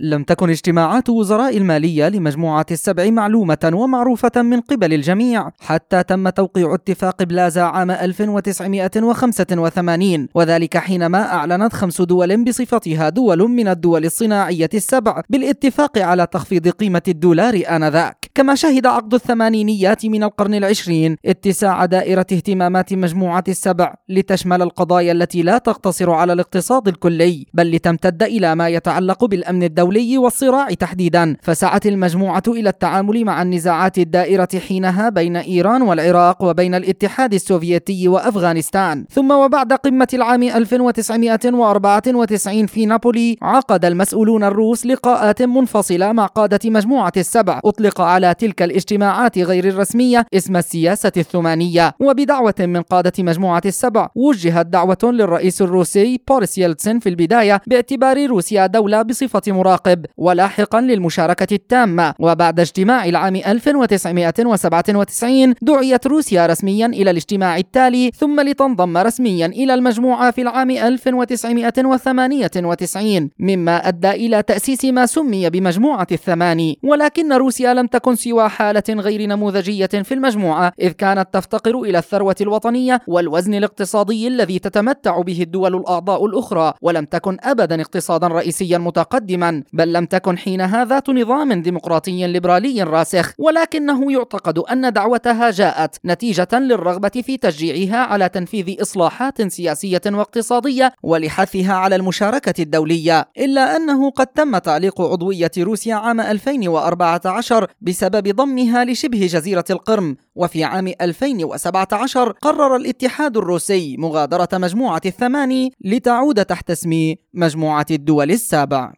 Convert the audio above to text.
لم تكن اجتماعات وزراء المالية لمجموعة السبع معلومة ومعروفة من قبل الجميع حتى تم توقيع اتفاق بلازا عام 1985 وذلك حينما أعلنت خمس دول بصفتها دول من الدول الصناعية السبع بالاتفاق على تخفيض قيمة الدولار آنذاك. كما شهد عقد الثمانينيات من القرن العشرين اتساع دائرة اهتمامات مجموعة السبع لتشمل القضايا التي لا تقتصر على الاقتصاد الكلي بل لتمتد إلى ما يتعلق بالأمن الدولي والصراع تحديدا. فسعت المجموعة إلى التعامل مع النزاعات الدائرة حينها بين إيران والعراق وبين الاتحاد السوفيتي وأفغانستان. ثم وبعد قمة العام 1994 في نابولي عقد المسؤولون الروس لقاءات منفصلة مع قادة مجموعة السبع. أطلق على تلك الاجتماعات غير الرسمية اسم السياسة الثمانية. وبدعوة من قادة مجموعة السبع وجهت دعوة للرئيس الروسي بوريس يلتسن في البداية باعتبار روسيا دولة بصفة مراقب ولاحقا للمشاركة التامة. وبعد اجتماع العام 1997 دعيت روسيا رسميا إلى الاجتماع التالي ثم لتنضم رسميا إلى المجموعة في العام 1998 مما أدى إلى تأسيس ما سمي بمجموعة الثماني. ولكن روسيا لم تكن سوى حالة غير نموذجية في المجموعة إذ كانت تفتقر إلى الثروة الوطنية والوزن الاقتصادي الذي تتمتع به الدول الأعضاء الأخرى ولم تكن أبدا اقتصادا رئيسيا متقدما بل لم تكن حينها ذات نظام ديمقراطي ليبرالي راسخ. ولكنه يعتقد أن دعوتها جاءت نتيجة للرغبة في تشجيعها على تنفيذ إصلاحات سياسية واقتصادية ولحثها على المشاركة الدولية إلا أنه قد تم تعليق عضوية روسيا عام 2014 بسبب ضمها لشبه جزيرة القرم. وفي عام 2017 قرر الاتحاد الروسي مغادرة مجموعة الثماني لتعود تحت اسم مجموعة الدول السابع.